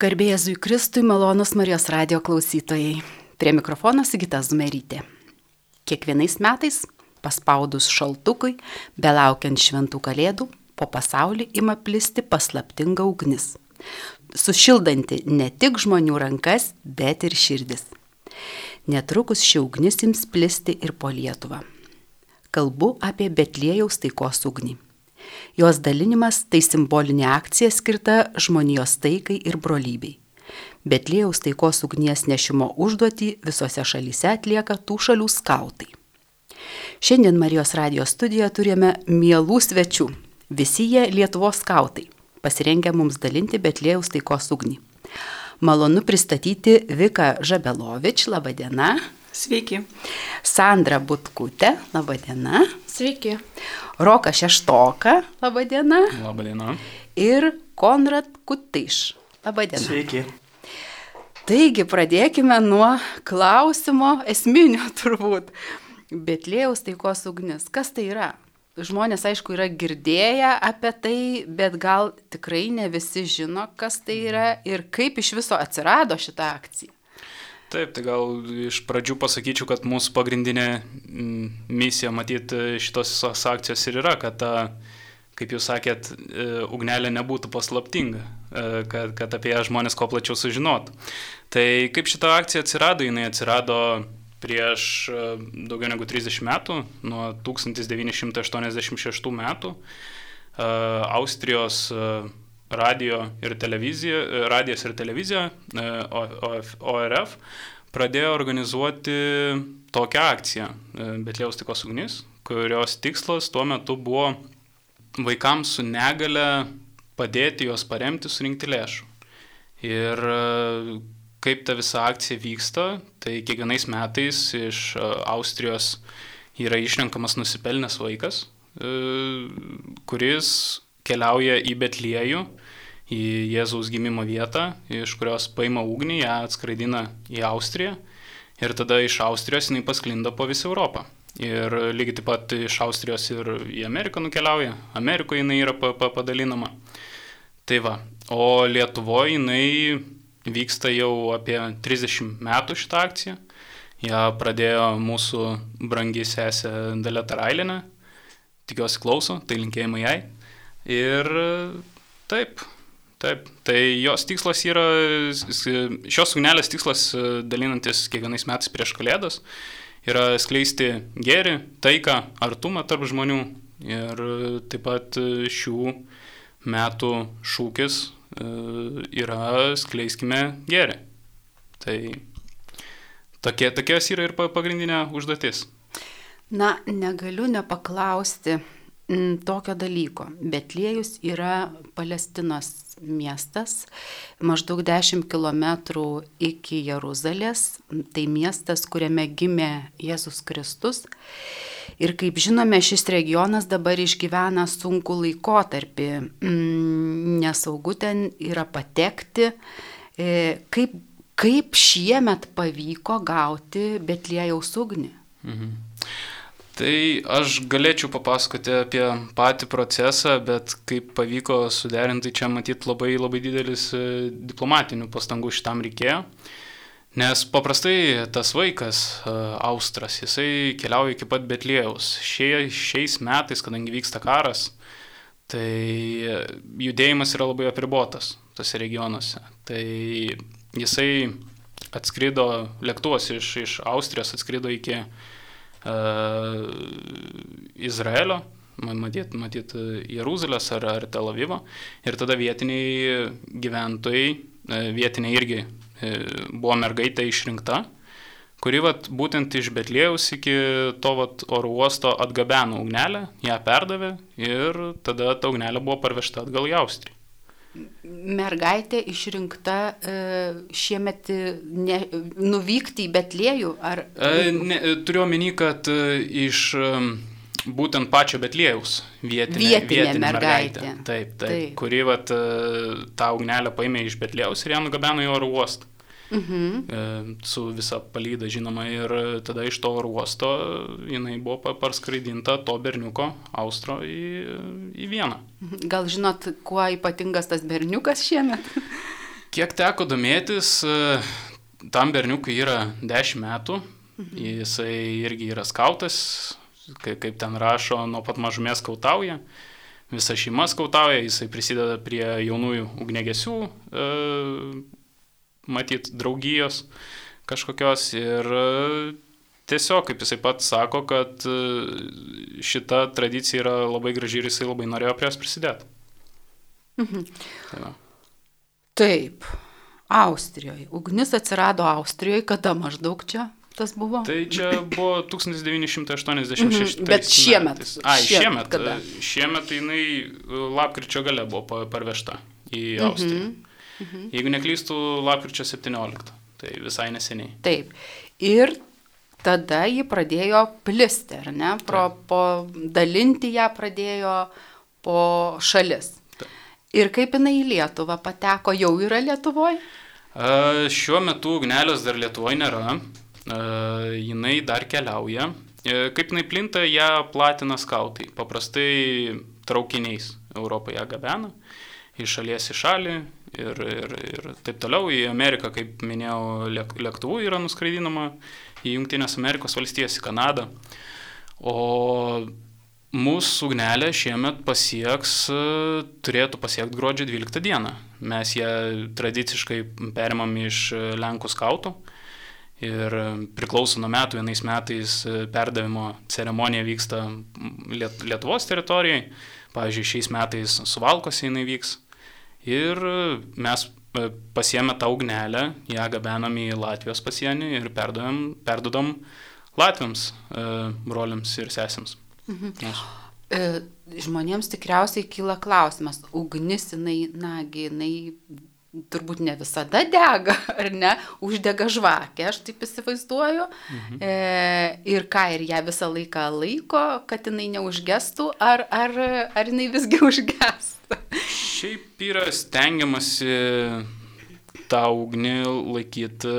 Garbėjai Zui Kristui, malonus Marijos radio klausytojai. Prie mikrofono Sigita Zumerytė. Kiekvienais metais, paspaudus šaltukui, belaukiant šventų kalėdų, po pasaulį ima plisti paslaptinga ugnis. Sušildanti ne tik žmonių rankas, bet ir širdis. Netrukus ši ugnis ims plisti ir po Lietuvą. Kalbu apie Betlėjaus taikos ugnį. Jos dalinimas tai simbolinė akcija skirta žmonijos taikai ir brolybei. Betlėjaus taikos ugnies nešimo užduotį visose šalyse atlieka tų šalių skautai. Šiandien Marijos radijos studijoje turime mielų svečių. Visi jie Lietuvos skautai, pasirengę mums dalinti Betlėjaus taikos ugnį. Malonu pristatyti Vika Žabelovič, laba diena. Sveiki. Sandra Butkutė, laba diena. Sveiki. Roka Šeštoka, laba diena. Labą dieną. Ir Konrad Kutiš, laba diena. Sveiki. Taigi pradėkime nuo klausimo esminio turbūt. Betlėjaus taikos ugnis. Kas tai yra? Žmonės, aišku, yra girdėję apie tai, bet gal tikrai ne visi žino, kas tai yra ir kaip iš viso atsirado šitą akciją. Taip, tai gal iš pradžių pasakyčiau, kad mūsų pagrindinė mm, misija matyti šitos visos akcijos ir yra, kad ta, kaip jūs sakėt, e, ugnelė nebūtų paslaptinga, e, kad, kad apie ją žmonės kuo plačiau sužinotų. Tai kaip šita akcija atsirado, jinai atsirado prieš e, daugiau negu 30 metų, nuo 1986 metų. Austrijos radio ir televizija, radijas ir televizija, e, ORF, pradėjo organizuoti tokią akciją e, Betlėjaus tikos ugnis, kurios tikslas tuo metu buvo vaikams su negale padėti juos paremti, surinkti lėšų. Ir e, kaip ta visa akcija vyksta, tai kiekvienais metais iš Austrijos yra išrenkamas nusipelnęs vaikas, kuris keliauja į Betliejų, į Jėzaus gimimo vietą, iš kurios paima ugnį, ją atskraidina į Austriją ir tada iš Austrijos jinai pasklinda po visą Europą. Ir lygiai taip pat iš Austrijos ir į Ameriką nukeliauja, Amerikoje jinai yra pa pa padalinama. Tai va, o Lietuvoje jinai vyksta jau apie 30 metų šitą akciją. Ja pradėjo mūsų brangi sesė Dalė Tarailinė. Tikiuosi klauso, tai linkėjimai jai. Ir taip, taip, tai jos tikslas yra, šios ugnelės tikslas dalinantis kiekvienais metais prieš kalėdas yra skleisti gėrį, taiką, artumą tarp žmonių ir taip pat šių metų šūkis yra skleiskime gėrį. Tai tokie, tokios yra ir pagrindinė užduotis. Na, negaliu nepaklausti, tokio dalyko. Betliejus yra Palestinos miestas, maždaug 10 km iki Jeruzalės. Tai miestas, kuriame gimė Jėzus Kristus. Ir kaip žinome, šis regionas dabar išgyvena sunku laikotarpį. Mm, nesaugu ten yra patekti. E, kaip, kaip šiemet pavyko gauti Betliejaus ugnį? Mhm. Tai aš galėčiau papasakoti apie patį procesą, bet kaip pavyko suderinti, čia matyti labai labai didelis e, diplomatinių pastangų šitam reikėjo. Nes paprastai tas vaikas, e, Austras, jisai keliauja iki pat Betlėjaus. Šie, šiais metais, kadangi vyksta karas, tai judėjimas yra labai apribotas tose regionuose. Tai jisai atskrido, lėktuvas iš, iš Austrijos atskrido iki Izraelio, matyt, matyt Jeruzalės ar, ar Tel Avivo. Ir tada vietiniai gyventojai, vietiniai irgi buvo mergaitė išrinkta, kuri vat, būtent iš Betlėjaus iki to vat, oro uosto atgabeno ugnelę, ją perdavė ir tada ta ugnelė buvo parvežta atgal į Austriją mergaitė išrinkta e, šiemet ne, nuvykti į Betliejų? Ar... E, ne, turiu omeny, kad e, iš būtent pačio Betlėjaus vietinė, vietinė, vietinė mergaitė. mergaitė. Taip, taip, taip. Kuri vat, tą ugnelę paėmė iš Betlėjaus ir ją nugabeno į oro uostą. Mhm. su visa palyda žinoma ir tada iš to uosto jinai buvo parskraidinta to berniuko Austro į, į Vieną. Gal žinot, kuo ypatingas tas berniukas šiemet? Kiek teko domėtis, e, tam berniukui yra 10 metų, mhm. jisai irgi yra skautas, kaip, kaip ten rašo, nuo pat mažumės skautauja. Visa šeima skautauja, jisai prisideda prie jaunųjų ugnegesių, e, matyt, draugijos kažkokios ir e, tiesiog, kaip jisai pats sako, kad e, šita tradicija yra labai graži ir jisai labai norėjo prie jos prisidėti. Mhm. Tai. Taip, Austrijoje. Ugnis atsirado Austrijoje, kada maždaug čia? tas buvo? Tai čia buvo 1986. Mhm, bet šiemet. Ai, šiemet. Kada? Šiemet jinai e, lapkričio gale buvo parvežta į mhm. Austriją. Mhm. Mhm. Jeigu neklystų, lapkričio 17. Tai visai neseniai. Taip. Ir tada ji pradėjo plisti, ar ne? Pro, po dalinti ją pradėjo po šalis. Taip. Ir kaip jinai į Lietuvą pateko, jau yra Lietuvoje? Šiuo metu ugnelės dar Lietuvoje nėra. E, jinai dar keliauja. E, kaip jinai plinta, ją platina skautai. Paprastai traukiniais Europoje gabena iš šalies į šalį ir, ir, ir taip toliau. Į Ameriką, kaip minėjau, lėktuvu yra nuskraidinama, į Junktinės Amerikos valstijas, į Kanadą. O mūsų ugnelė šiemet pasieks, turėtų pasiekti gruodžio 12 dieną. Mes ją tradiciškai perimam iš Lenkų skautų ir priklauso nuo metų, vienais metais perdavimo ceremonija vyksta Lietuvos teritorijai, pavyzdžiui, šiais metais Suvalkose jinai vyks. Ir mes e, pasiemę tą ugnelę, ją gabenam į Latvijos pasienį ir perdodam, perdodam Latviams, e, broliams ir sesėms. Mhm. Yes. Žmonėms tikriausiai kyla klausimas, ugnis jinai, nagi, jinai turbūt ne visada dega, ar ne, uždega žvakę, aš taip įsivaizduoju. Mhm. E, ir ką, ir ją visą laiką laiko, kad jinai neužgestų, ar, ar, ar jinai visgi užgestų. Šiaip yra stengiamasi tą ugnį laikyti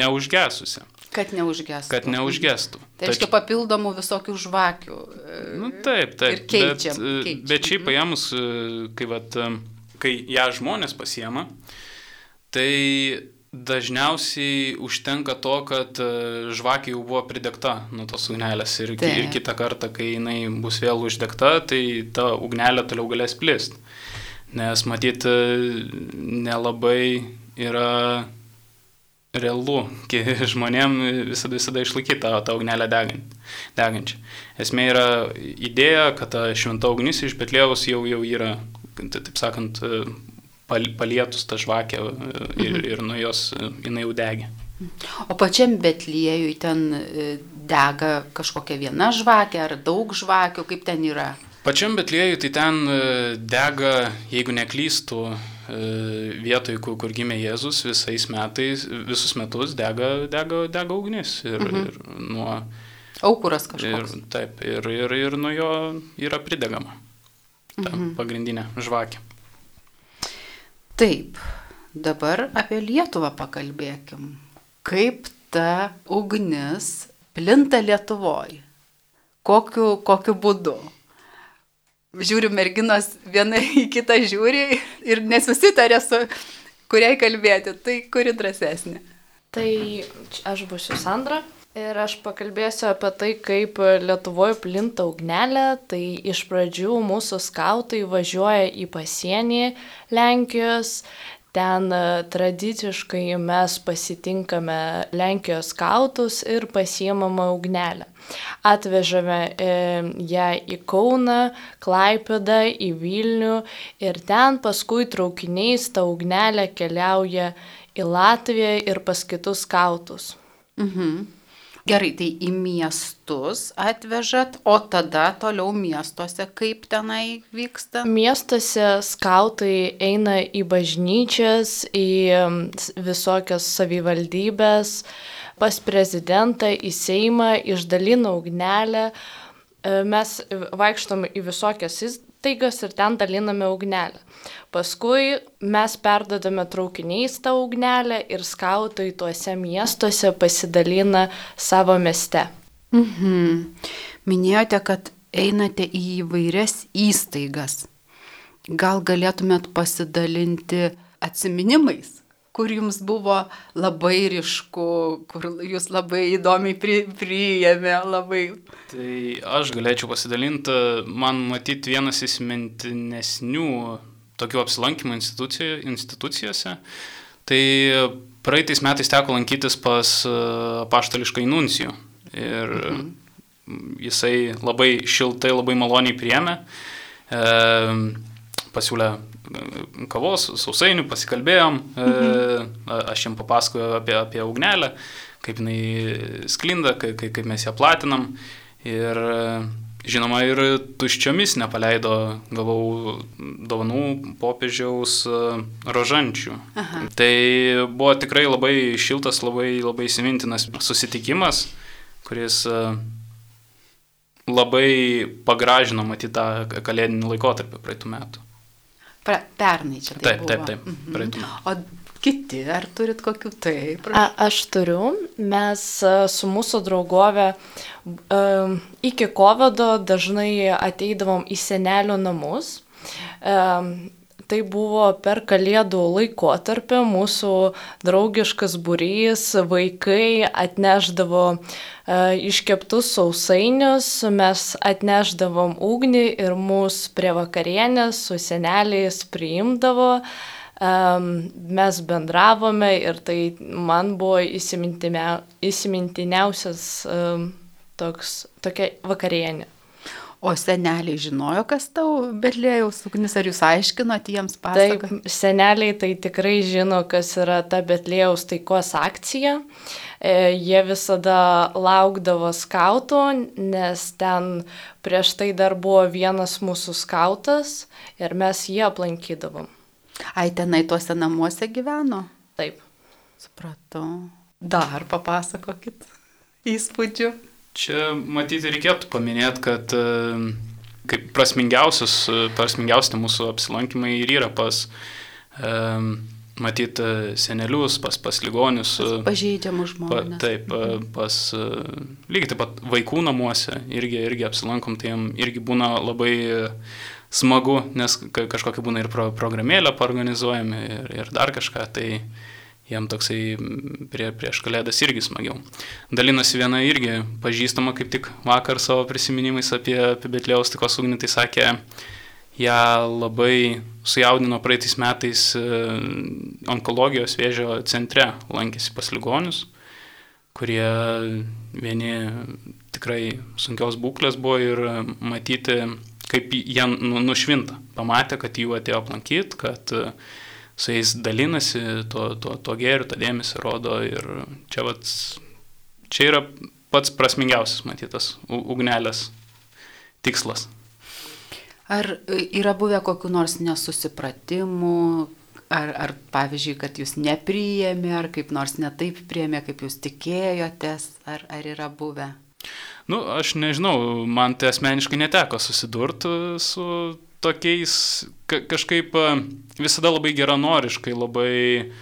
neužgesusią. Kad neužgestų. Kad neužgestų. Tai reiškia papildomų visokių žvakių. Nu, taip, taip. Ir keičiam. Bet, keičiam. bet šiaip paėmus, kai vat, kai ją žmonės pasiema, tai dažniausiai užtenka to, kad e, žvakė jau buvo pridegta nuo tos ugnelės ir, tai. ir kitą kartą, kai jinai bus vėl uždegta, tai ta ugnelė toliau galės plist. Nes matyt, e, nelabai yra realu žmonėm visada, visada išlaikyti tą, tą ugnelę degant, degančią. Esmė yra idėja, kad ta šventa ugnis iš Betlėjaus jau, jau yra taip sakant, e, palietus tą žvakę e, ir, mhm. ir nuo jos e, jinai jau degė. O pačiam Betliejui ten dega kažkokia viena žvakė ar daug žvakių, kaip ten yra? Pačiam Betliejui tai ten dega, jeigu neklystų, vietoj, kur, kur gimė Jėzus, visais metais, visus metus dega, dega, dega ugnis. Ir, mhm. ir nuo, Aukuras kažkoks. Ir, taip, ir, ir, ir nuo jo yra pridegama ta mhm. pagrindinė žvakė. Taip, dabar apie Lietuvą pakalbėkim. Kaip ta ugnis plinta Lietuvoje? Kokiu, kokiu būdu? Žiūriu, merginos viena į kitą žiūri ir nesusitarė su kuriai kalbėti. Tai kuri drąsesnė? Tai aš būsiu Sandra. Ir aš pakalbėsiu apie tai, kaip Lietuvoje plinta ugnelė. Tai iš pradžių mūsų skautai važiuoja į pasienį Lenkijos. Ten e, tradiciškai mes pasitinkame Lenkijos skautus ir pasiemame ugnelę. Atvežame e, ją į Kauną, Klaipedą, į Vilnių ir ten paskui traukiniais ta ugnelė keliauja į Latviją ir pas kitus skautus. Mhm. Gerai, tai į miestus atvežat, o tada toliau miestuose kaip tenai vyksta? Miestuose skautai eina į bažnyčias, į visokias savivaldybės, pas prezidentą, į Seimą, išdalina ugnelę. E, mes vaikštom į visokias įstaigas ir ten daliname ugnelę. Paskui mes perdodame traukiniais tą ugnelę ir skautai tuose miestuose pasidalina savo mieste. Mhm. Minėjote, kad einate į įvairias įstaigas. Gal galėtumėt pasidalinti, atminimais, kur jums buvo labai ryšku, kur jūs labai įdomiai pri, priėmė, labai. Tai aš galėčiau pasidalinti, man matyti vienas įsimintinesnių tokių apsilankymų institucijose. Tai praeitais metais teko lankytis pas e, paštališką inuncijų. Ir mhm. jisai labai šiltai, labai maloniai priėmė. E, pasiūlė kavos, sausainių, pasikalbėjom, e, mhm. aš jam papasakojau apie, apie ugnelę, kaip jinai sklinda, kaip, kaip mes ją platinam. Ir žinoma, ir tuščiomis nepaleido, gavau dovanų popiežiaus e, rožančių. Aha. Tai buvo tikrai labai šiltas, labai, labai įsimintinas susitikimas, kuris e, labai pagražino matyti tą kalėdinį laikotarpį praeitų metų. Pra, pernai čia tai taip. Buvo. Taip, taip, taip. Mhm. O kiti, ar turit kokių taip? A, aš turiu. Mes su mūsų draugove iki COVID dažnai ateidavom į senelių namus. Tai buvo per kalėdų laikotarpį mūsų draugiškas būrys, vaikai atneždavo uh, iškeptus sausainius, mes atneždavom ugnį ir mūsų prie vakarienės su seneliais priimdavo. Um, mes bendravome ir tai man buvo įsimintiniausias um, toks, tokia vakarienė. O seneliai žinojo, kas tau Betlėjaus ugnis, ar jūs aiškinot jiems pasaką? Taip, seneliai tai tikrai žino, kas yra ta Betlėjaus taikos akcija. E, jie visada laukdavo skautų, nes ten prieš tai dar buvo vienas mūsų skautas ir mes jį aplankydavom. Ai, tenai tuose namuose gyveno? Taip. Supratau. Dar papasakokit įspūdžių. Čia matyti reikėtų paminėti, kad e, kaip prasmingiausius, e, prasmingiausi mūsų apsilankimai ir yra pas, um, matyti senelius, pas, pas ligonius. Pažeidžiamus žmonės. Pa, taip, pas, lygiai taip pat vaikų namuose irgi, irgi apsilankom, tai jiems irgi būna labai smagu, nes kažkokia būna ir pro, programėlė organizuojami ir, ir dar kažką. Tai, jam toksai prie, prieš kalėdas irgi smagiau. Dalinosi viena irgi pažįstama kaip tik vakar savo prisiminimais apie, apie Betlėjaus tikos ugnį, tai sakė, ją labai sujaudino praeitais metais e, onkologijos vėžio centre, lankėsi pas ligonius, kurie vieni tikrai sunkios būklės buvo ir matyti, kaip jie nu, nušvinta. Pamatė, kad jų atėjo aplankyti, kad uh, su jais dalinasi, to, to, to gėriu, tą dėmesį rodo ir čia, vat, čia yra pats prasmingiausias, matytas, ugnelės tikslas. Ar yra buvę kokiu nors nesusipratimu, ar, ar pavyzdžiui, kad jūs nepriėmė, ar kaip nors netaip priėmė, kaip jūs tikėjotės, ar, ar yra buvę? Nu, aš nežinau, man tai asmeniškai neteko susidurti su tokiais ka kažkaip visada labai geranoriškai, labai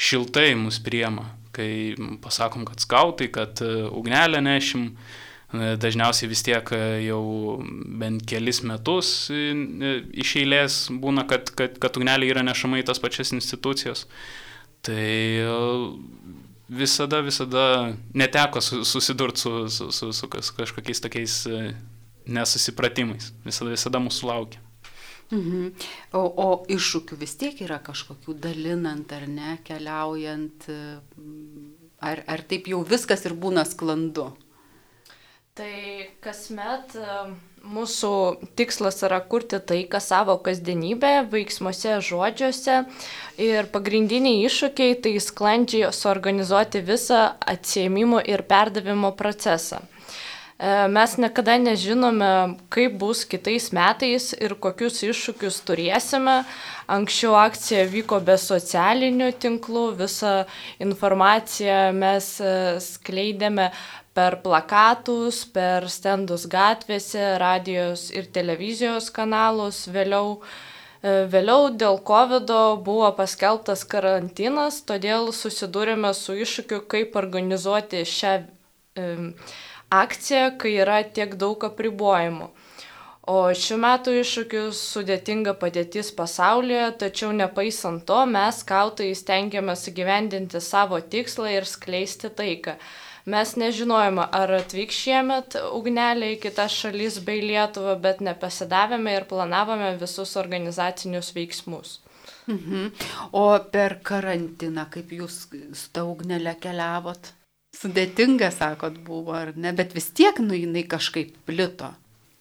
šiltai mus priema, kai pasakom, kad skautai, kad ugnelę nešim, dažniausiai vis tiek jau bent kelis metus iš eilės būna, kad, kad, kad ugnelė yra nešama į tas pačias institucijas. Tai visada, visada neteko susidurti su, su, su, su kažkokiais tokiais nesusipratimais. Visada, visada mūsų laukia. Mhm. O, o iššūkių vis tiek yra kažkokių dalinant ar ne, keliaujant, ar, ar taip jau viskas ir būna sklandu? Tai kasmet mūsų tikslas yra kurti taiką savo kasdienybę, veiksmuose, žodžiuose ir pagrindiniai iššūkiai tai sklandžiai suorganizuoti visą atsiemimo ir perdavimo procesą. E, mes niekada nežinome, kaip bus kitais metais ir kokius iššūkius turėsime. Anksčiau akcija vyko be socialinių tinklų, visą informaciją mes e, skleidėme per plakatus, per stendus gatvėse, radijos ir televizijos kanalus. Vėliau, e, vėliau dėl COVID buvo paskelbtas karantinas, todėl susidūrėme su iššūkiu, kaip organizuoti šią akcija, kai yra tiek daug apribojimų. O šiuo metu iššūkius sudėtinga padėtis pasaulyje, tačiau nepaisant to, mes skautai stengiamės įgyvendinti savo tikslą ir skleisti taiką. Mes nežinojome, ar atvyks šiemet ugnelė į kitas šalis bei Lietuvą, bet nepasidavėme ir planavome visus organizacinius veiksmus. Mhm. O per karantiną, kaip jūs su ta ugnelė keliavot? Sudėtinga, sakot, buvo, ar ne? Bet vis tiek, nu, jinai kažkaip plito.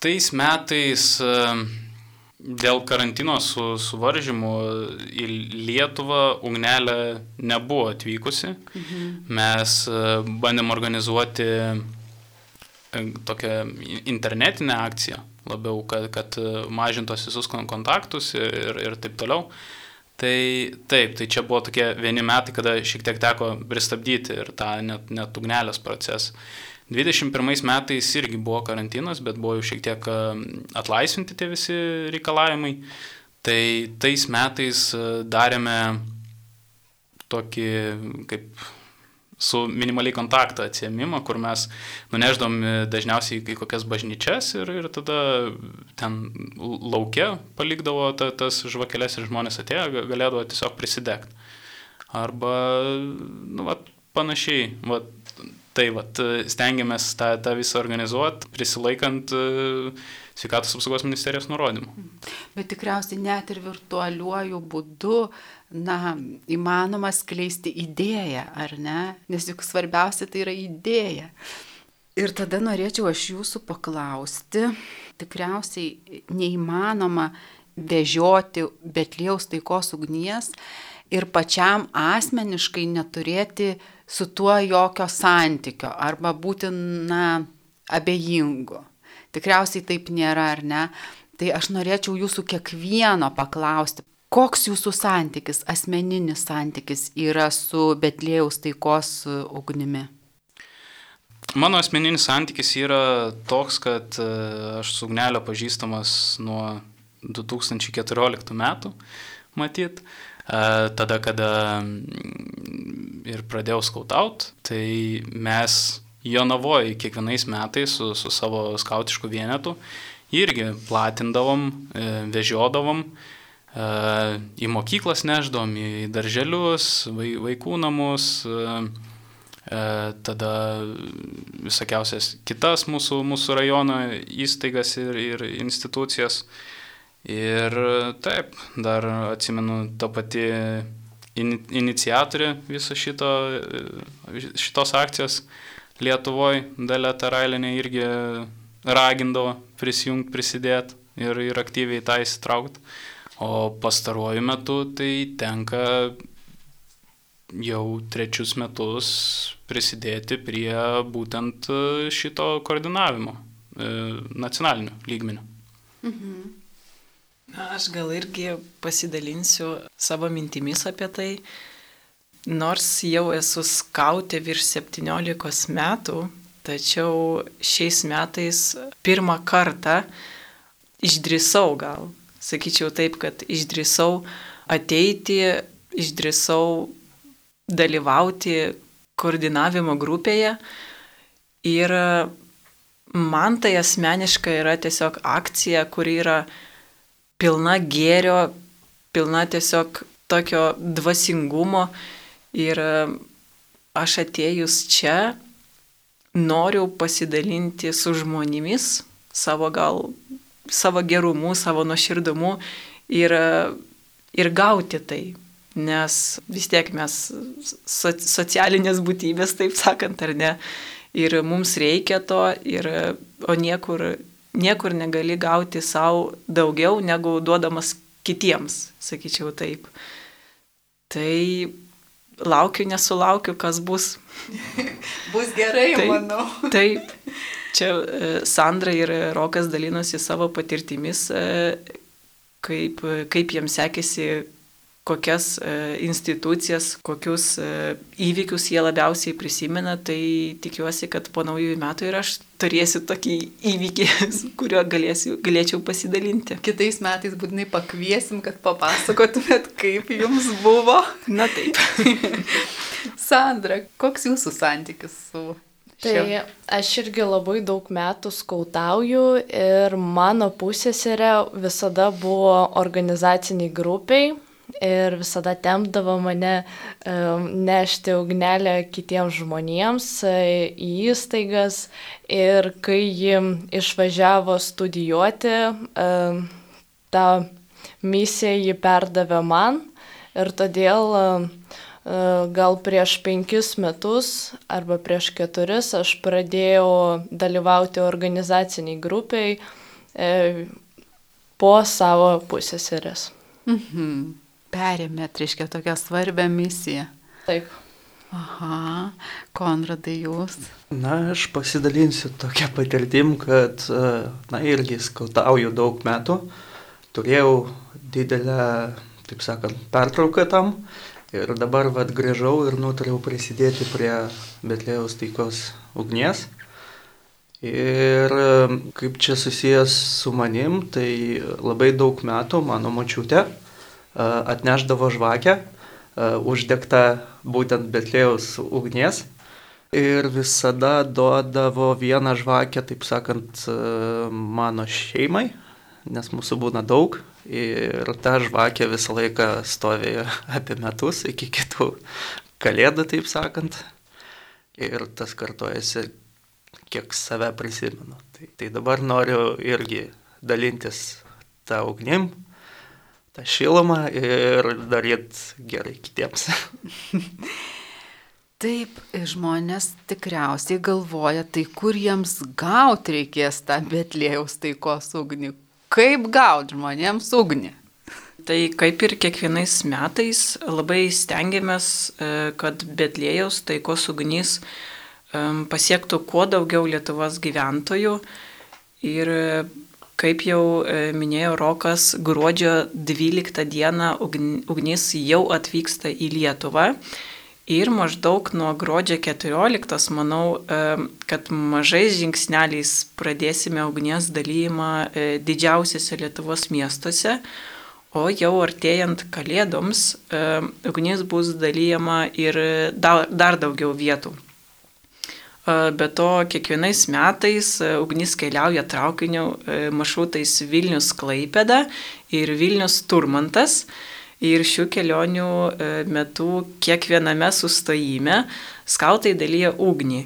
Tais metais e, dėl karantino su, suvaržymų į Lietuvą ugnelė nebuvo atvykusi. Mhm. Mes e, bandėm organizuoti e, tokią internetinę akciją labiau, kad, kad mažintos visus kontaktus ir, ir taip toliau. Tai taip, tai čia buvo tokie vieni metai, kada šiek tiek teko pristabdyti ir tą net, net ugnelės procesą. 21 metais irgi buvo karantinas, bet buvo jau šiek tiek atlaisvinti tie visi reikalavimai. Tai tais metais darėme tokį kaip su minimaliai kontaktą atsiemimą, kur mes nuneždom dažniausiai į kokias bažnyčias ir, ir tada ten laukia palikdavo ta, tas žvakelės ir žmonės atėjo, galėdavo tiesiog prisidegti. Arba, nu, va, panašiai, va, tai va, stengiamės tą, tą visą organizuoti, prisilaikant uh, sveikatos apsaugos ministerijos nurodymų. Bet tikriausiai net ir virtualiuoju būdu, na, įmanoma skleisti idėją, ar ne? Nes juk svarbiausia tai yra idėja. Ir tada norėčiau aš jūsų paklausti, tikriausiai neįmanoma vežioti Betlėjaus taikos ugnies ir pačiam asmeniškai neturėti su tuo jokio santykio arba būti, na, abejingu. Tikriausiai taip nėra, ar ne? Tai aš norėčiau jūsų kiekvieno paklausti, koks jūsų santykis, asmeninis santykis yra su Betlėjaus taikos ugnimi? Mano asmeninis santykis yra toks, kad e, aš su ugnelio pažįstamas nuo 2014 metų, matyt. E, tada, kada mm, ir pradėjau skautaut, tai mes Jonavoje kiekvienais metais su, su savo skautišku vienetu irgi platindavom, e, vežiodavom, e, į mokyklas neždom, į darželius, vaikų namus, e, tada visokiausias kitas mūsų, mūsų rajono įstaigas ir, ir institucijas. Ir taip, dar atsimenu tą patį iniciatorė viso šito, šitos akcijos Lietuvoje Dalė Tarailinė irgi ragindavo prisijungti, prisidėti ir, ir aktyviai tą įsitraukti. O pastaruoju metu tai tenka jau trečius metus prisidėti prie būtent šito koordinavimo e, nacionaliniu lygmeniu. Mhm. Na, aš gal irgi pasidalinsiu savo mintimis apie tai. Nors jau esu skautė virš 17 metų, tačiau šiais metais pirmą kartą išdrįsau gal, sakyčiau taip, kad išdrįsau ateiti, išdrįsau dalyvauti koordinavimo grupėje. Ir man tai asmeniškai yra tiesiog akcija, kuri yra pilna gėrio, pilna tiesiog tokio dvasingumo. Ir aš atėjus čia noriu pasidalinti su žmonėmis savo gal, savo gerumu, savo nuoširdumu ir, ir gauti tai. Nes vis tiek mes so, socialinės būtybės, taip sakant, ar ne. Ir mums reikia to, ir, o niekur, niekur negali gauti savo daugiau negu duodamas kitiems, sakyčiau taip. Tai laukiu, nesulaukiu, kas bus. bus gerai, taip, manau. Taip. Čia e, Sandra ir Rokas dalinosi savo patirtimis, e, kaip, kaip jiems sekėsi kokias e, institucijas, kokius įvykius jie labiausiai prisimena, tai tikiuosi, kad po naujųjų metų ir aš turėsiu tokį įvykį, kuriuo galėsiu, galėčiau pasidalinti. Kitais metais būtinai pakviesim, kad papasakotumėt, kaip jums buvo. Na taip. Sandra, koks jūsų santykis su Tai aš irgi labai daug metų skautauju ir mano pusėserė visada buvo organizaciniai grupiai ir visada tempdavo mane nešti ugnelę kitiems žmonėms uh, į įstaigas. Ir kai ji išvažiavo studijuoti, tą misiją ji perdavė man. Ir todėl um, gal prieš penkis metus arba prieš keturis aš pradėjau dalyvauti organizaciniai grupiai e, po savo pusėserės. Mhm. Perėmėt, reiškia, tokią svarbią misiją. Taip. Aha, Konradai jūs. Na, aš pasidalinsiu tokia patirtim, kad, na, irgi skautauju daug metų. Turėjau didelę, taip sakant, pertrauką tam Ir dabar vad grįžau ir nutariau prisidėti prie Betlėjaus taikos ugnies. Ir kaip čia susijęs su manim, tai labai daug metų mano močiutė atneždavo žvakę, uždegtą būtent Betlėjaus ugnies. Ir visada duodavo vieną žvakę, taip sakant, mano šeimai, nes mūsų būna daug Ir ta žvakė visą laiką stovėjo apie metus iki kitų kalėdų, taip sakant. Ir tas kartojasi, kiek save prisimenu. Tai, tai dabar noriu irgi dalintis tą ugnim, tą šilumą ir daryti gerai kitiems. Taip, žmonės tikriausiai galvoja, tai kur jiems gauti reikės tą Betlėjaus taikos ugnį, kaip gauti žmonėms ugnį? Tai kaip ir kiekvienais metais labai stengiamės, e, kad Betlėjaus taikos ugnys e, pasiektų kuo daugiau Lietuvos gyventojų. Ir e, kaip jau minėjo Rokas, gruodžio 12 dieną ugnis jau atvyksta į Lietuvą. Ir maždaug nuo gruodžio 14, manau, kad mažais žingsneliais pradėsime ugnies dalymą e, didžiausiose Lietuvos miestuose, o jau artėjant kalėdoms ugnis bus dalyjama ir dar, daugiau vietų. Be to, kiekvienais metais e, ugnis keliauja traukiniu e, maršrutais Vilnius Klaipeda ir Vilnius Turmantas. Ir šių kelionių e, metu kiekviename sustojime skautai dalyja ugnį.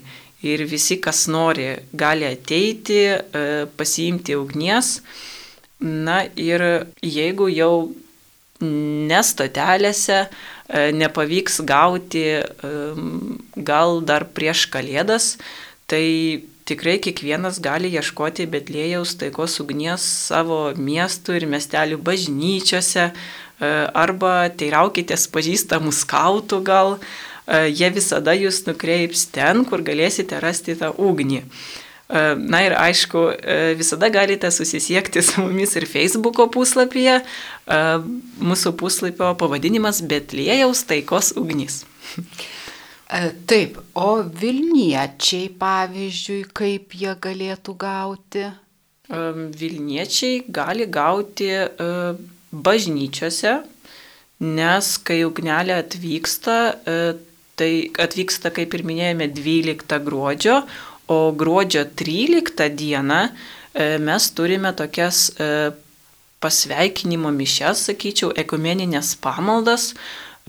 Ir visi, kas nori, gali ateiti, e, pasiimti ugnies. Na ir jeigu jau nestotelėse e, nepavyks gauti gal dar prieš kalėdas, tai tikrai kiekvienas gali ieškoti Betlėjaus taikos ugnies savo miestų ir miestelių bažnyčiose, arba teiraukitės pažįstamų skautų gal, e, jie visada jūs nukreips ten, kur galėsite rasti tą ugnį. E, na ir aišku, visada galite susisiekti su mumis ir Facebook'o puslapyje. Mūsų puslapio pavadinimas Betlėjaus taikos ugnis. Taip, o Vilniečiai, pavyzdžiui, kaip jie galėtų gauti? Vilniečiai gali gauti bažnyčiose, nes kai ugnelė atvyksta, e, tai atvyksta, kaip ir minėjome, 12 gruodžio, o gruodžio 13 dieną e, mes turime tokias e, pasveikinimo mišes, sakyčiau, ekumeninės pamaldas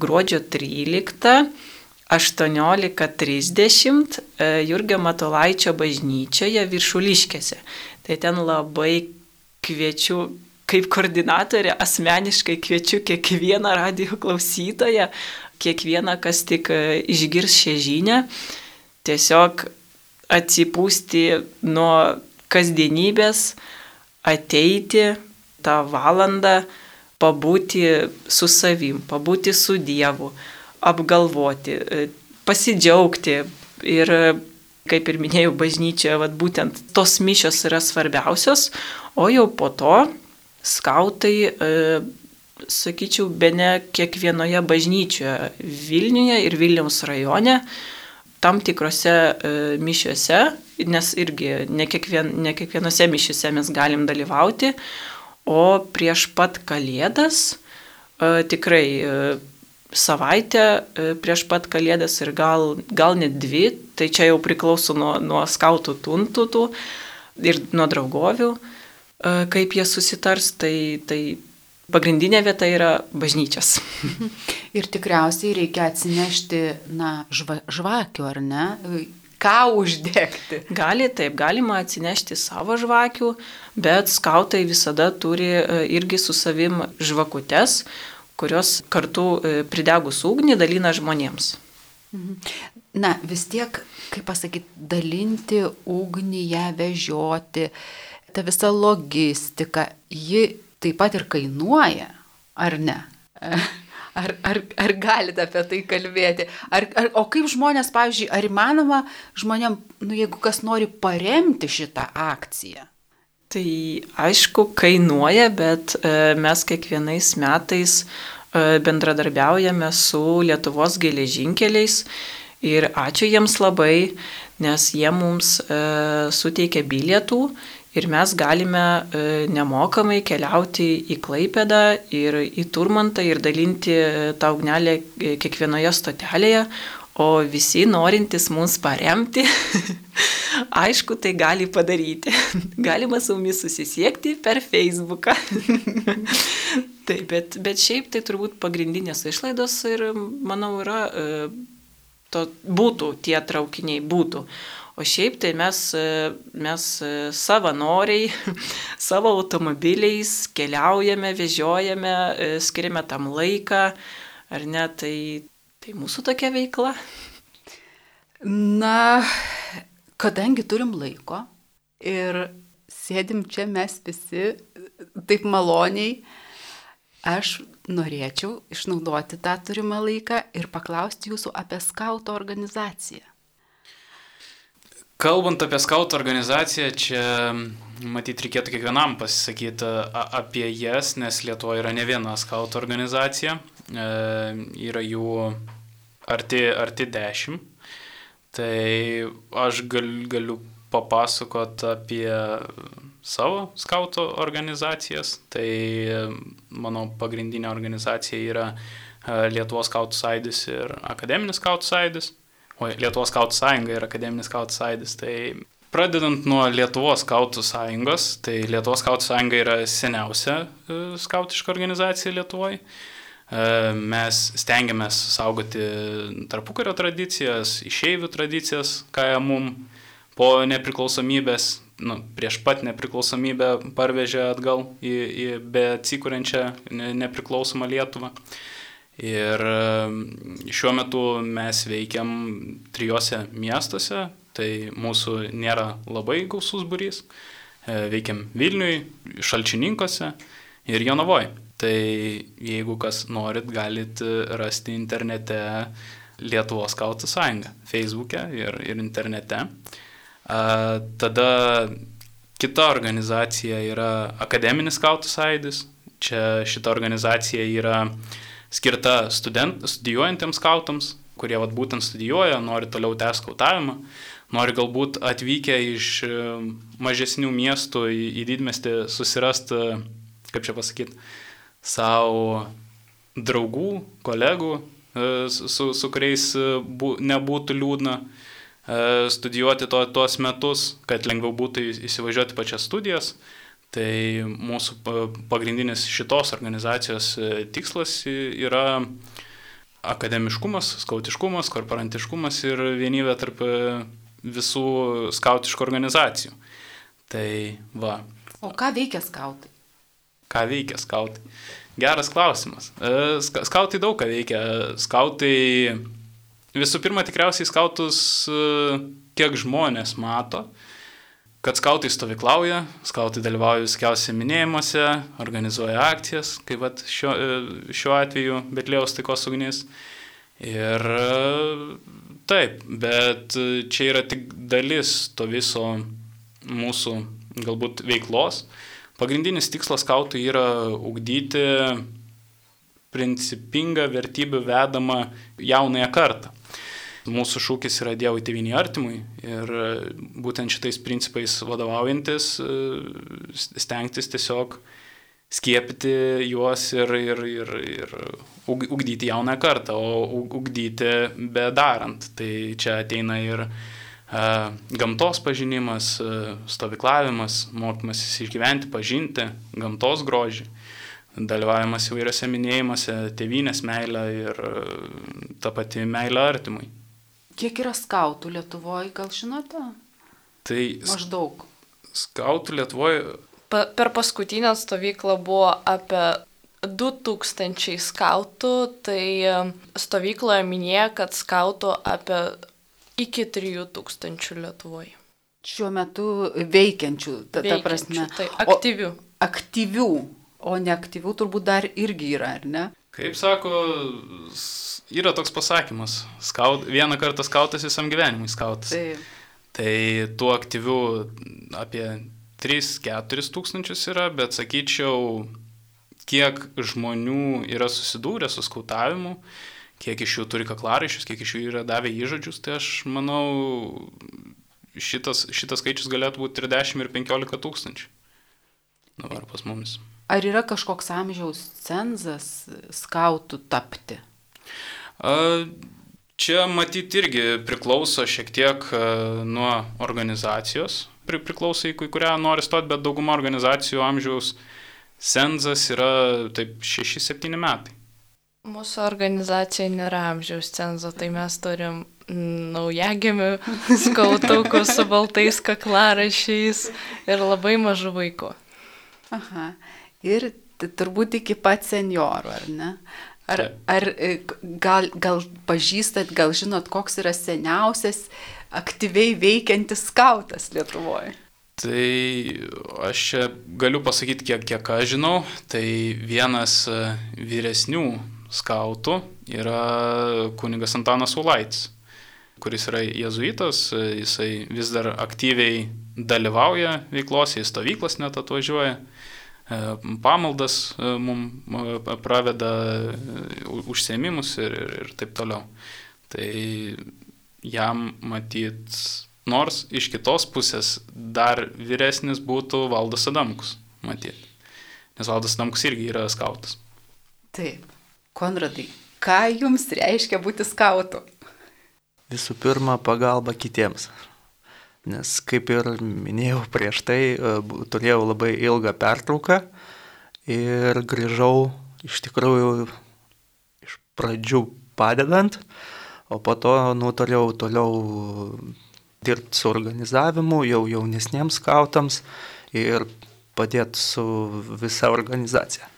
gruodžio 13. 18.30 Jurgio Matolaičio bažnyčioje viršuliškėse. Tai ten labai kviečiu kaip koordinatorė asmeniškai kviečiu kiekvieną radio klausytoją, kiekvieną, kas tik e, išgirs šią žinią, tiesiog atsipūsti nuo kasdienybės, ateiti tą valandą, pabūti su savim, pabūti su Dievu, apgalvoti, e, pasidžiaugti ir kaip ir minėjau, bažnyčioje, vat, būtent tos mišios yra svarbiausios, o jau po to skautai, e, sakyčiau, be ne kiekvienoje bažnyčioje Vilniuje ir Vilniaus rajone, tam tikrose e, mišiuose, nes irgi ne, kiekvien, ne kiekvienose mišiuose mes galim dalyvauti, o prieš pat kalėdas e, tikrai savaitę prieš pat kalėdas ir gal, gal net dvi tai čia jau priklauso nuo, nuo skautų tuntutų ir nuo draugovių, kaip jie susitars, tai, tai pagrindinė vieta yra bažnyčias. Ir tikriausiai reikia atsinešti, na, žva, žvakių, ar ne? Ką uždegti? Gali, taip, galima atsinešti savo žvakių, bet skautai visada turi e, irgi su savim žvakutes, kurios kartu e, pridegus ugnį dalina žmonėms. Mhm. Na, vis tiek, kaip pasakyti, dalinti ugnį, ją vežioti, ta visa logistika, ji taip pat ir kainuoja, ar ne? Ar, ar, ar galite apie tai kalbėti? Ar, ar, o kaip žmonės, pavyzdžiui, ar įmanoma žmonėm, nu, jeigu kas nori paremti šitą akciją? Tai aišku, kainuoja, bet e, mes kiekvienais metais e, bendradarbiaujame su Lietuvos geležinkeliais ir ačiū jiems labai, nes jie mums e, suteikia bilietų ir mes galime e, nemokamai keliauti į Klaipėdą ir į Turmantą ir dalinti e, tą ugnelę e, kiekvienoje stotelėje, o visi norintys mus paremti, aišku, tai gali padaryti. Galima su mumis susisiekti per Facebooką. Taip, bet, bet šiaip tai turbūt pagrindinės išlaidos ir, manau, yra, to, būtų tie traukiniai, būtų. O šiaip tai mes, mes savanoriai savo automobiliais keliaujame, vežiojame, skiriame tam laiką, ar ne, tai, tai mūsų tokia veikla. Na, kadangi turim laiko ir sėdim čia mes visi taip maloniai, aš norėčiau išnaudoti tą turimą laiką ir paklausti jūsų apie skauto organizaciją. Kalbant apie skautų organizaciją, čia matyt reikėtų kiekvienam pasisakyti apie jas, nes Lietuvoje yra ne viena skautų organizacija, e, yra jų arti, arti dešimt. Tai aš gal, galiu papasakot apie savo skautų organizacijas. Tai mano pagrindinė organizacija yra e, Lietuvos skautų sąjūdis ir akademinis skautų sąjūdis. O Lietuvos skautų sąjunga ir akademinis skautų sąjūdis. Tai pradedant nuo Lietuvos skautų sąjungos, tai Lietuvos skautų sąjunga yra seniausia e, skautiška organizacija Lietuvoje. Mes stengiamės saugoti tarpukario tradicijas, išeivių tradicijas, ką jie mum po nepriklausomybės, nu, prieš pat nepriklausomybę parvežė atgal į, į beatsikūrenčią nepriklausomą Lietuvą. Ir šiuo metu mes veikiam trijose miestuose, tai mūsų nėra labai gausus būrys. E, veikiam Vilniui, Šalčininkose ir Jonavoje. Tai jeigu kas norit, galit rasti internete Lietuvos skautų sąjungą, Facebook'e ir, ir internete. A, tada kita organizacija yra Akademinis skautų sąjūdis. Čia šita organizacija yra uh, skirta student, studijuojantiems skautams, kurie vat, būtent studijuoja, nori toliau tęsti skautavimą, nori galbūt atvykę iš e, mažesnių miestų į, į didmestį susirasti, kaip čia pasakyti, savo draugų, kolegų, e, su, su kuriais e, bū, nebūtų liūdna studijuoti to, tuos metus, kad lengviau būtų įsivažiuoti pačias studijas. Tai mūsų pagrindinis šitos organizacijos e, tikslas yra akademiškumas, skautiškumas, korporantiškumas ir vienybė tarp e, visų skautiškų organizacijų. Tai va. O ką veikia skautai? Ką veikia skautai? Geras klausimas. E, skautai daug ką veikia. Skautai visų pirma tikriausiai skautus kiek žmonės mato kad skautai stovyklauja, skautai dalyvauja viskiausiai minėjimuose, organizuoja akcijas, kaip vat, šiuo, e, šiuo atveju Betlėjaus taikos ugnis. Ir taip, bet čia yra tik dalis to viso mūsų galbūt veiklos. Pagrindinis tikslas skautų yra ugdyti principingą vertybių vedamą jaunąją kartą. Mūsų šūkis yra Dievui tėviniai artimui ir e, būtent šitais principais vadovaujantis e, stengtis tiesiog skiepyti juos ir, ir, ir, ir ugdyti jauną kartą, o ugdyti bedarant. Tai čia ateina ir gamtos pažinimas, stovyklavimas, mokymasis išgyventi, pažinti gamtos grožį, dalyvavimas įvairiose minėjimuose, tėvynės meilė ir ta pati meilė artimui. Kiek yra skautų Lietuvoje, gal žinote? Tai maždaug. Skautų Lietuvoje. Pa, per paskutinę stovyklą buvo apie 2000 skautų, tai stovykloje minėjo, kad skautų apie iki 3000 Lietuvoje. Šiuo metu veikiančių, ta, ta prasme. Tai aktyvių. O, aktyvių, o neaktyvių turbūt dar irgi yra, ar ne? Kaip sako, yra toks pasakymas, skaut, vieną kartą skautas visam gyvenimui skautas. Taip. Tai tų aktyvių apie 3-4 tūkstančius yra, bet sakyčiau, kiek žmonių yra susidūrę su skautavimu, kiek iš jų turi kaklaraiščius, kiek iš jų yra davę įžodžius, tai aš manau, šitas, šitas skaičius galėtų būti 30 ir 15 tūkstančių. Dabar pas mumis. Ar yra kažkoks amžiaus cenzas skautų tapti? A, čia matyti irgi priklauso šiek tiek nuo organizacijos, Pri, priklauso į kurią nori stoti, bet dauguma organizacijų amžiaus cenzas yra taip 6-7 metai. Mūsų organizacija nėra amžiaus cenzo, tai mes turim naujagimių skautukų su baltais kaklarašiais ir labai mažų vaikų. Aha. Ir turbūt iki pat seniorų, ar ne? Ar, ar e, gal, gal pažįstat, gal žinot, koks yra seniausias aktyviai veikiantis skautas Lietuvoje? Tai aš galiu pasakyti, kiek, kiek aš žinau, tai vienas e, vyresnių skautų yra kunigas Antanas Ulaitis, kuris yra jezuitas, jisai vis dar aktyviai dalyvauja veiklose, į stovyklas net atvažiuoja, e, pamaldas e, mums e, praveda užsiemimus ir, ir, ir taip toliau. Tai jam matyt, nors iš kitos pusės dar vyresnis būtų Valdas Adamkus, matyt. Nes Valdas Adamkus irgi yra skautas. Taip. Konradai, ką jums reiškia būti skautu? Visų pirma, pagalba kitiems. Nes kaip ir minėjau prieš tai, e, turėjau labai ilgą pertrauką ir grįžau iš tikrųjų iš pradžių padedant, o po to nutariau toliau dirbti su organizavimu jau jaunesniems skautams ir padėti su visa organizacija.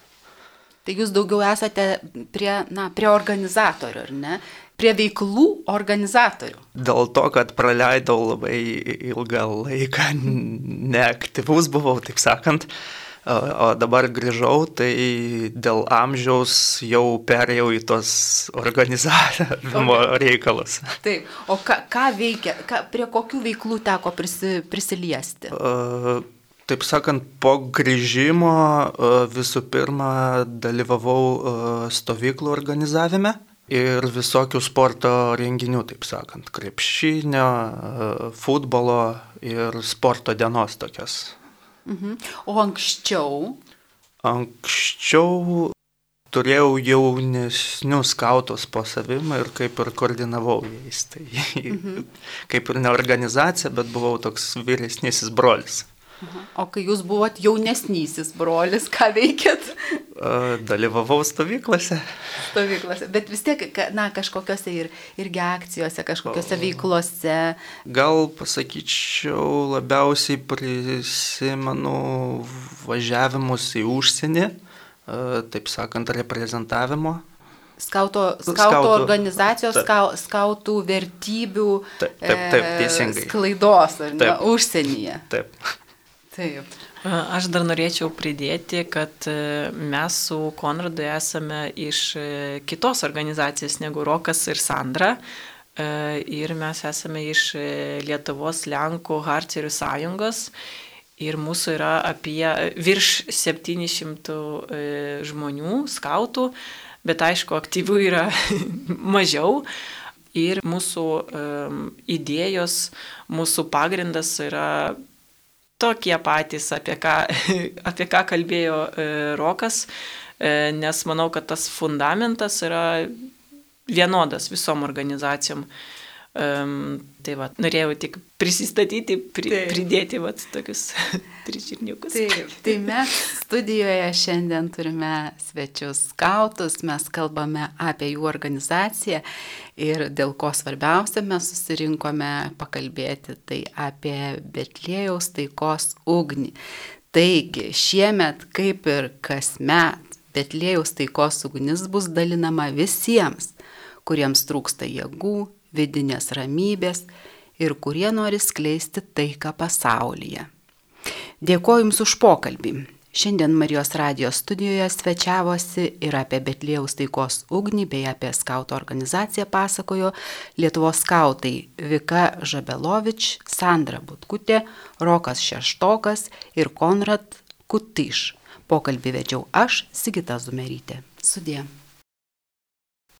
Tai jūs daugiau esate prie, na, prie organizatorių, ar ne? Prie veiklų organizatorių. Dėl to, kad praleidau labai ilgą laiką, neaktyvus buvau, taip sakant, o dabar grįžau, tai dėl amžiaus jau perėjau į tos organizavimo okay. reikalus. Taip, o ką, ką veikia, ką, prie kokių veiklų teko prisi, prisiliesti? Uh, Taip sakant, po grįžimo visų pirma dalyvavau stovyklų organizavime ir visokių sporto renginių, taip sakant, krepšinio, futbolo ir sporto dienos tokias. Mhm. O anksčiau? Anksčiau turėjau jaunesnius skautus po savim ir kaip ir koordinavau jais. Tai mhm. kaip ir ne organizacija, bet buvau toks vyresnysis brolis. O kai jūs buvot jaunesnysis brolis, ką veikėt? Dalyvavau stovyklose. Stovyklose, bet vis tiek, na, kažkokiose ir, irgi akcijose, kažkokiose veiklose. Gal pasakyčiau, labiausiai prisimenu važiavimus į užsienį, taip sakant, reprezentavimo Skauto, skauto, skautų organizacijos, taip. skautų vertybių taip, taip, taip, teisingai. sklaidos, ar ne, taip. užsienyje. Taip. Taip. Aš dar norėčiau pridėti, kad e, mes su Konradu esame iš e, kitos organizacijos negu Rokas ir Sandra. E, ir mes esame iš Lietuvos Lenkų Harcerių sąjungos. Ir mūsų yra apie virš 700 žmonių, skautų, bet aišku, aktyvių yra mažiau. Ir mūsų idėjos, mūsų pagrindas yra tokie patys, apie ką, apie ką kalbėjo e, Rokas. e, nes manau, kad tas fundamentas yra vienodas visom organizacijom. Um, tai va, norėjau tik prisistatyti, pri, Taip. pridėti va, tokius tris žirniukus. Taip, tai mes studijoje šiandien turime svečius skautus, mes kalbame apie jų organizaciją ir dėl ko svarbiausia mes susirinkome pakalbėti, tai apie Betlėjaus taikos ugnį. Taigi, šiemet, kaip ir kasmet, Betlėjaus taikos ugnis bus dalinama visiems, kuriems trūksta jėgų, vidinės ramybės ir kurie nori skleisti taiką pasaulyje. Dėkoju Jums už pokalbį. Šiandien Marijos radijos studijoje svečiavosi ir apie Betlėjaus taikos ugnį bei apie skauto organizaciją pasakojo Lietuvos skautai Vika Žabelovič, Sandra Butkutė, Rokas Šeštokas ir Konrad Kutiš. Pokalbį vedžiau aš, Sigita Zumerytė. Sudė.